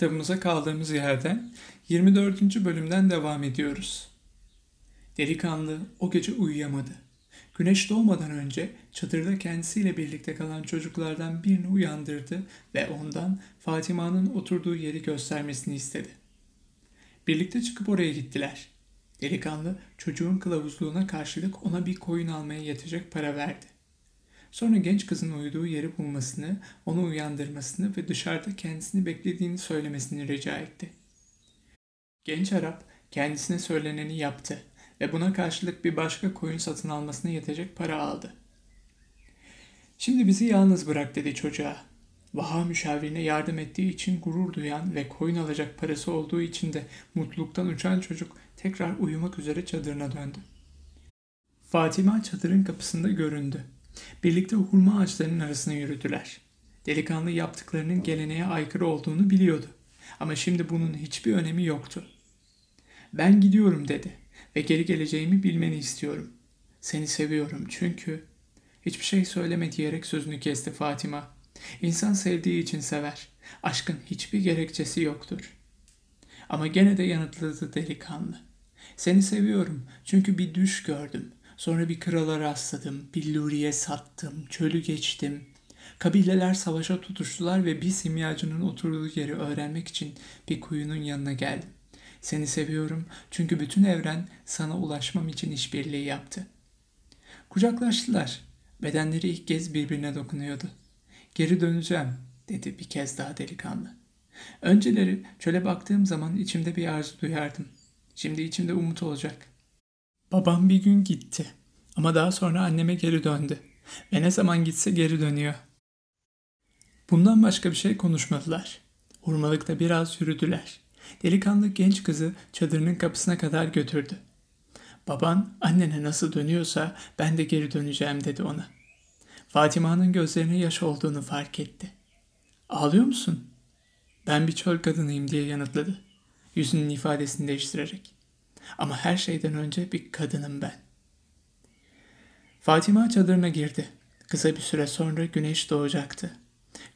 Kitabımıza kaldığımız yerden 24. bölümden devam ediyoruz. Delikanlı o gece uyuyamadı. Güneş doğmadan önce çadırda kendisiyle birlikte kalan çocuklardan birini uyandırdı ve ondan Fatima'nın oturduğu yeri göstermesini istedi. Birlikte çıkıp oraya gittiler. Delikanlı çocuğun kılavuzluğuna karşılık ona bir koyun almaya yetecek para verdi. Sonra genç kızın uyuduğu yeri bulmasını, onu uyandırmasını ve dışarıda kendisini beklediğini söylemesini rica etti. Genç Arap kendisine söyleneni yaptı ve buna karşılık bir başka koyun satın almasına yetecek para aldı. Şimdi bizi yalnız bırak dedi çocuğa. Vaha müşavirine yardım ettiği için gurur duyan ve koyun alacak parası olduğu için de mutluluktan uçan çocuk tekrar uyumak üzere çadırına döndü. Fatima çadırın kapısında göründü. Birlikte hurma ağaçlarının arasına yürüdüler. Delikanlı yaptıklarının geleneğe aykırı olduğunu biliyordu. Ama şimdi bunun hiçbir önemi yoktu. Ben gidiyorum dedi ve geri geleceğimi bilmeni istiyorum. Seni seviyorum çünkü... Hiçbir şey söyleme diyerek sözünü kesti Fatima. İnsan sevdiği için sever. Aşkın hiçbir gerekçesi yoktur. Ama gene de yanıtladı delikanlı. Seni seviyorum çünkü bir düş gördüm. Sonra bir krala rastladım, billuriye sattım, çölü geçtim. Kabileler savaşa tutuştular ve bir simyacının oturduğu yeri öğrenmek için bir kuyunun yanına geldim. Seni seviyorum çünkü bütün evren sana ulaşmam için işbirliği yaptı. Kucaklaştılar. Bedenleri ilk kez birbirine dokunuyordu. Geri döneceğim dedi bir kez daha delikanlı. Önceleri çöle baktığım zaman içimde bir arzu duyardım. Şimdi içimde umut olacak. Babam bir gün gitti ama daha sonra anneme geri döndü ve ne zaman gitse geri dönüyor. Bundan başka bir şey konuşmadılar. Hurmalıkta biraz yürüdüler. Delikanlı genç kızı çadırının kapısına kadar götürdü. Baban annene nasıl dönüyorsa ben de geri döneceğim dedi ona. Fatima'nın gözlerine yaş olduğunu fark etti. Ağlıyor musun? Ben bir çöl kadınıyım diye yanıtladı. Yüzünün ifadesini değiştirerek. Ama her şeyden önce bir kadınım ben. Fatima çadırına girdi. Kısa bir süre sonra güneş doğacaktı.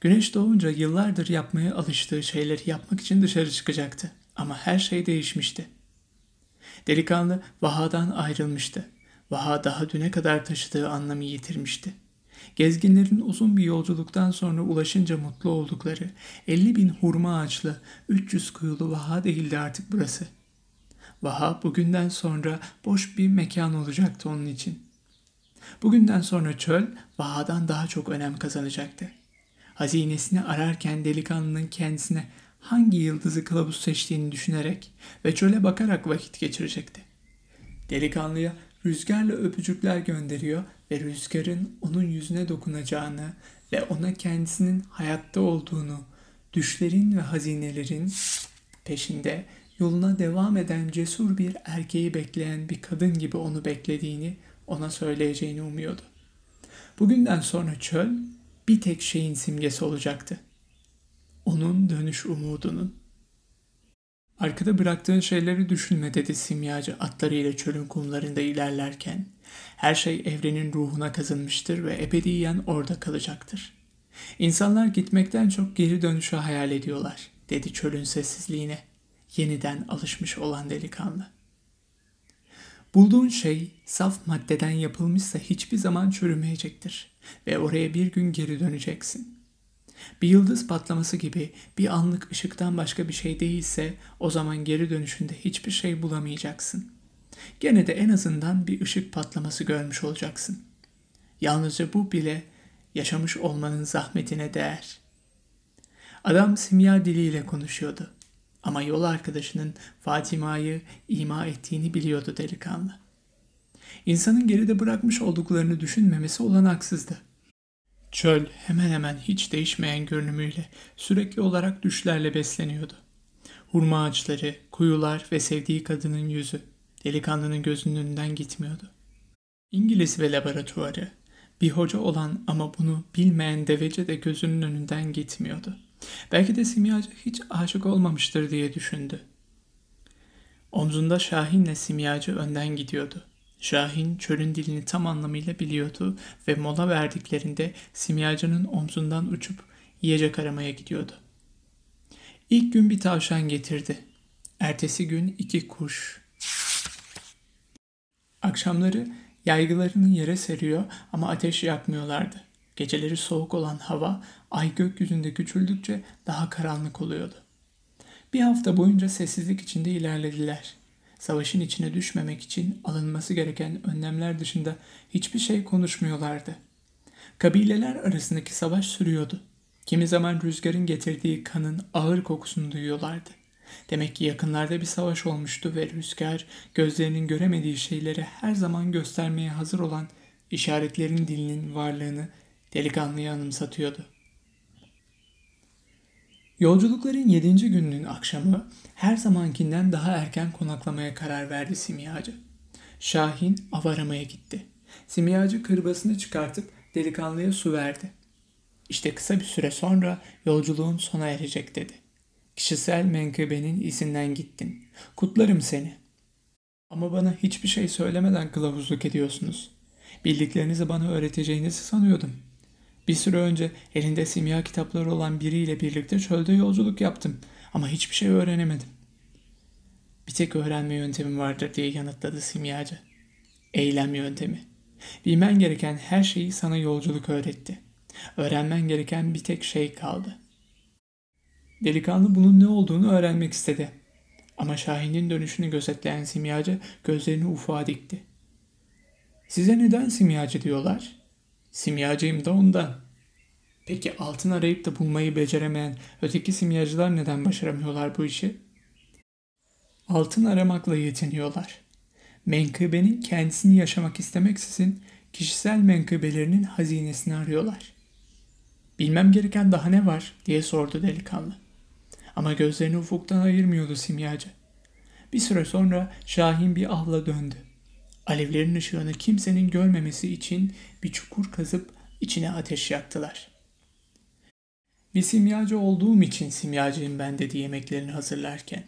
Güneş doğunca yıllardır yapmaya alıştığı şeyleri yapmak için dışarı çıkacaktı. Ama her şey değişmişti. Delikanlı Vaha'dan ayrılmıştı. Vaha daha düne kadar taşıdığı anlamı yitirmişti. Gezginlerin uzun bir yolculuktan sonra ulaşınca mutlu oldukları 50 bin hurma ağaçlı 300 kuyulu Vaha değildi artık burası. Vaha bugünden sonra boş bir mekan olacaktı onun için. Bugünden sonra çöl Vaha'dan daha çok önem kazanacaktı. Hazinesini ararken delikanlının kendisine hangi yıldızı kılavuz seçtiğini düşünerek ve çöle bakarak vakit geçirecekti. Delikanlıya rüzgarla öpücükler gönderiyor ve rüzgarın onun yüzüne dokunacağını ve ona kendisinin hayatta olduğunu, düşlerin ve hazinelerin peşinde yoluna devam eden cesur bir erkeği bekleyen bir kadın gibi onu beklediğini ona söyleyeceğini umuyordu. Bugünden sonra çöl bir tek şeyin simgesi olacaktı. Onun dönüş umudunun. Arkada bıraktığın şeyleri düşünme dedi simyacı atlarıyla çölün kumlarında ilerlerken. Her şey evrenin ruhuna kazınmıştır ve ebediyen orada kalacaktır. İnsanlar gitmekten çok geri dönüşü hayal ediyorlar dedi çölün sessizliğine. Yeniden alışmış olan delikanlı. Bulduğun şey saf maddeden yapılmışsa hiçbir zaman çürümeyecektir ve oraya bir gün geri döneceksin. Bir yıldız patlaması gibi bir anlık ışıktan başka bir şey değilse o zaman geri dönüşünde hiçbir şey bulamayacaksın. Gene de en azından bir ışık patlaması görmüş olacaksın. Yalnızca bu bile yaşamış olmanın zahmetine değer. Adam simya diliyle konuşuyordu. Ama yol arkadaşının Fatima'yı ima ettiğini biliyordu delikanlı. İnsanın geride bırakmış olduklarını düşünmemesi olanaksızdı. Çöl hemen hemen hiç değişmeyen görünümüyle sürekli olarak düşlerle besleniyordu. Hurma ağaçları, kuyular ve sevdiği kadının yüzü delikanlının gözünün önünden gitmiyordu. İngiliz ve laboratuvarı, bir hoca olan ama bunu bilmeyen devece de gözünün önünden gitmiyordu. Belki de simyacı hiç aşık olmamıştır diye düşündü. Omzunda Şahin'le simyacı önden gidiyordu. Şahin çölün dilini tam anlamıyla biliyordu ve mola verdiklerinde simyacının omzundan uçup yiyecek aramaya gidiyordu. İlk gün bir tavşan getirdi. Ertesi gün iki kuş. Akşamları yaygılarını yere seriyor ama ateş yakmıyorlardı. Geceleri soğuk olan hava ay gökyüzünde küçüldükçe daha karanlık oluyordu. Bir hafta boyunca sessizlik içinde ilerlediler. Savaşın içine düşmemek için alınması gereken önlemler dışında hiçbir şey konuşmuyorlardı. Kabileler arasındaki savaş sürüyordu. Kimi zaman rüzgarın getirdiği kanın ağır kokusunu duyuyorlardı. Demek ki yakınlarda bir savaş olmuştu ve rüzgar gözlerinin göremediği şeyleri her zaman göstermeye hazır olan işaretlerin dilinin varlığını delikanlıya anımsatıyordu. Yolculukların yedinci gününün akşamı her zamankinden daha erken konaklamaya karar verdi simyacı. Şahin av aramaya gitti. Simyacı kırbasını çıkartıp delikanlıya su verdi. İşte kısa bir süre sonra yolculuğun sona erecek dedi. Kişisel menkıbenin izinden gittin. Kutlarım seni. Ama bana hiçbir şey söylemeden kılavuzluk ediyorsunuz. Bildiklerinizi bana öğreteceğinizi sanıyordum. Bir süre önce elinde simya kitapları olan biriyle birlikte çölde yolculuk yaptım ama hiçbir şey öğrenemedim. Bir tek öğrenme yöntemim vardır diye yanıtladı simyacı. Eylem yöntemi. Bilmen gereken her şeyi sana yolculuk öğretti. Öğrenmen gereken bir tek şey kaldı. Delikanlı bunun ne olduğunu öğrenmek istedi. Ama Şahin'in dönüşünü gözetleyen simyacı gözlerini ufağa dikti. Size neden simyacı diyorlar? Simyacıyım da ondan. Peki altın arayıp da bulmayı beceremeyen öteki simyacılar neden başaramıyorlar bu işi? Altın aramakla yetiniyorlar. Menkıbenin kendisini yaşamak istemeksizin kişisel menkıbelerinin hazinesini arıyorlar. Bilmem gereken daha ne var diye sordu delikanlı. Ama gözlerini ufuktan ayırmıyordu simyacı. Bir süre sonra Şahin bir avla döndü. Alevlerin ışığını kimsenin görmemesi için bir çukur kazıp içine ateş yaktılar. Bir simyacı olduğum için simyacıyım ben dedi yemeklerini hazırlarken.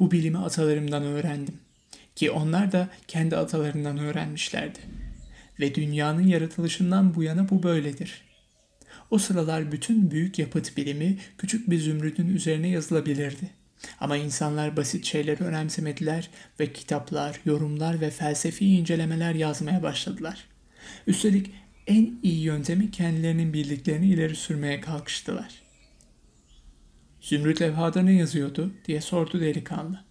Bu bilimi atalarımdan öğrendim. Ki onlar da kendi atalarından öğrenmişlerdi. Ve dünyanın yaratılışından bu yana bu böyledir. O sıralar bütün büyük yapıt bilimi küçük bir zümrüdün üzerine yazılabilirdi. Ama insanlar basit şeyleri önemsemediler ve kitaplar, yorumlar ve felsefi incelemeler yazmaya başladılar. Üstelik en iyi yöntemi kendilerinin bildiklerini ileri sürmeye kalkıştılar. Zümrüt levhada ne yazıyordu diye sordu delikanlı.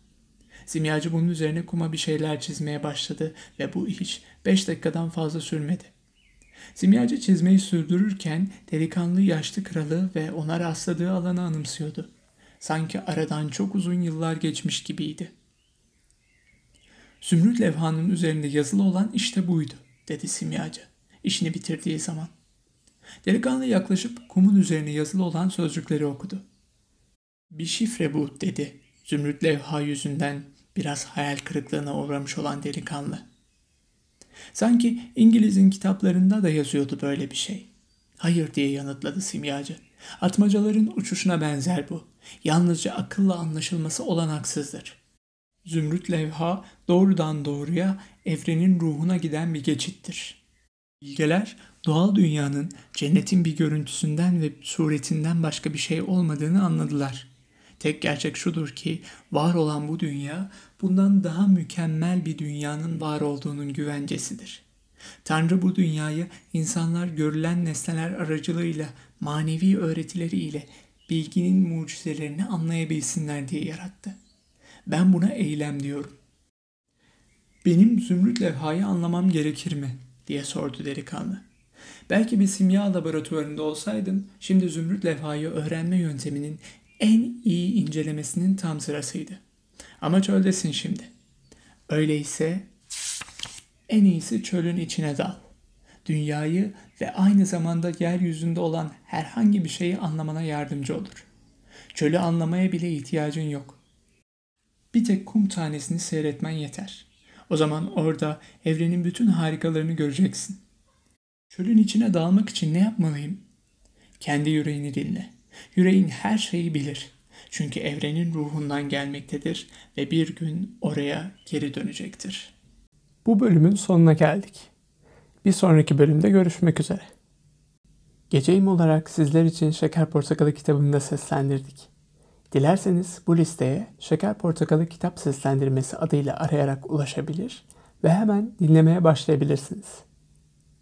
Simyacı bunun üzerine kuma bir şeyler çizmeye başladı ve bu iş beş dakikadan fazla sürmedi. Simyacı çizmeyi sürdürürken delikanlı yaşlı kralı ve ona rastladığı alanı anımsıyordu. Sanki aradan çok uzun yıllar geçmiş gibiydi. Zümrüt levhanın üzerinde yazılı olan işte buydu, dedi simyacı, işini bitirdiği zaman. Delikanlı yaklaşıp kumun üzerine yazılı olan sözcükleri okudu. Bir şifre bu, dedi. Zümrüt levha yüzünden biraz hayal kırıklığına uğramış olan delikanlı. Sanki İngiliz'in kitaplarında da yazıyordu böyle bir şey. Hayır diye yanıtladı simyacı. Atmacaların uçuşuna benzer bu. Yalnızca akılla anlaşılması olanaksızdır. Zümrüt levha doğrudan doğruya evrenin ruhuna giden bir geçittir. Bilgeler doğal dünyanın cennetin bir görüntüsünden ve suretinden başka bir şey olmadığını anladılar. Tek gerçek şudur ki var olan bu dünya bundan daha mükemmel bir dünyanın var olduğunun güvencesidir. Tanrı bu dünyayı insanlar görülen nesneler aracılığıyla manevi öğretileriyle bilginin mucizelerini anlayabilsinler diye yarattı. Ben buna eylem diyorum. Benim zümrüt levhayı anlamam gerekir mi? diye sordu delikanlı. Belki bir simya laboratuvarında olsaydım şimdi zümrüt levhayı öğrenme yönteminin en iyi incelemesinin tam sırasıydı. Ama çöldesin şimdi. Öyleyse en iyisi çölün içine dal. Dünyayı ve aynı zamanda yeryüzünde olan herhangi bir şeyi anlamana yardımcı olur. Çölü anlamaya bile ihtiyacın yok. Bir tek kum tanesini seyretmen yeter. O zaman orada evrenin bütün harikalarını göreceksin. Çölün içine dalmak için ne yapmalıyım? Kendi yüreğini dinle. Yüreğin her şeyi bilir. Çünkü evrenin ruhundan gelmektedir ve bir gün oraya geri dönecektir. Bu bölümün sonuna geldik. Bir sonraki bölümde görüşmek üzere. Geceyim olarak sizler için Şeker Portakalı kitabını da seslendirdik. Dilerseniz bu listeye Şeker Portakalı Kitap Seslendirmesi adıyla arayarak ulaşabilir ve hemen dinlemeye başlayabilirsiniz.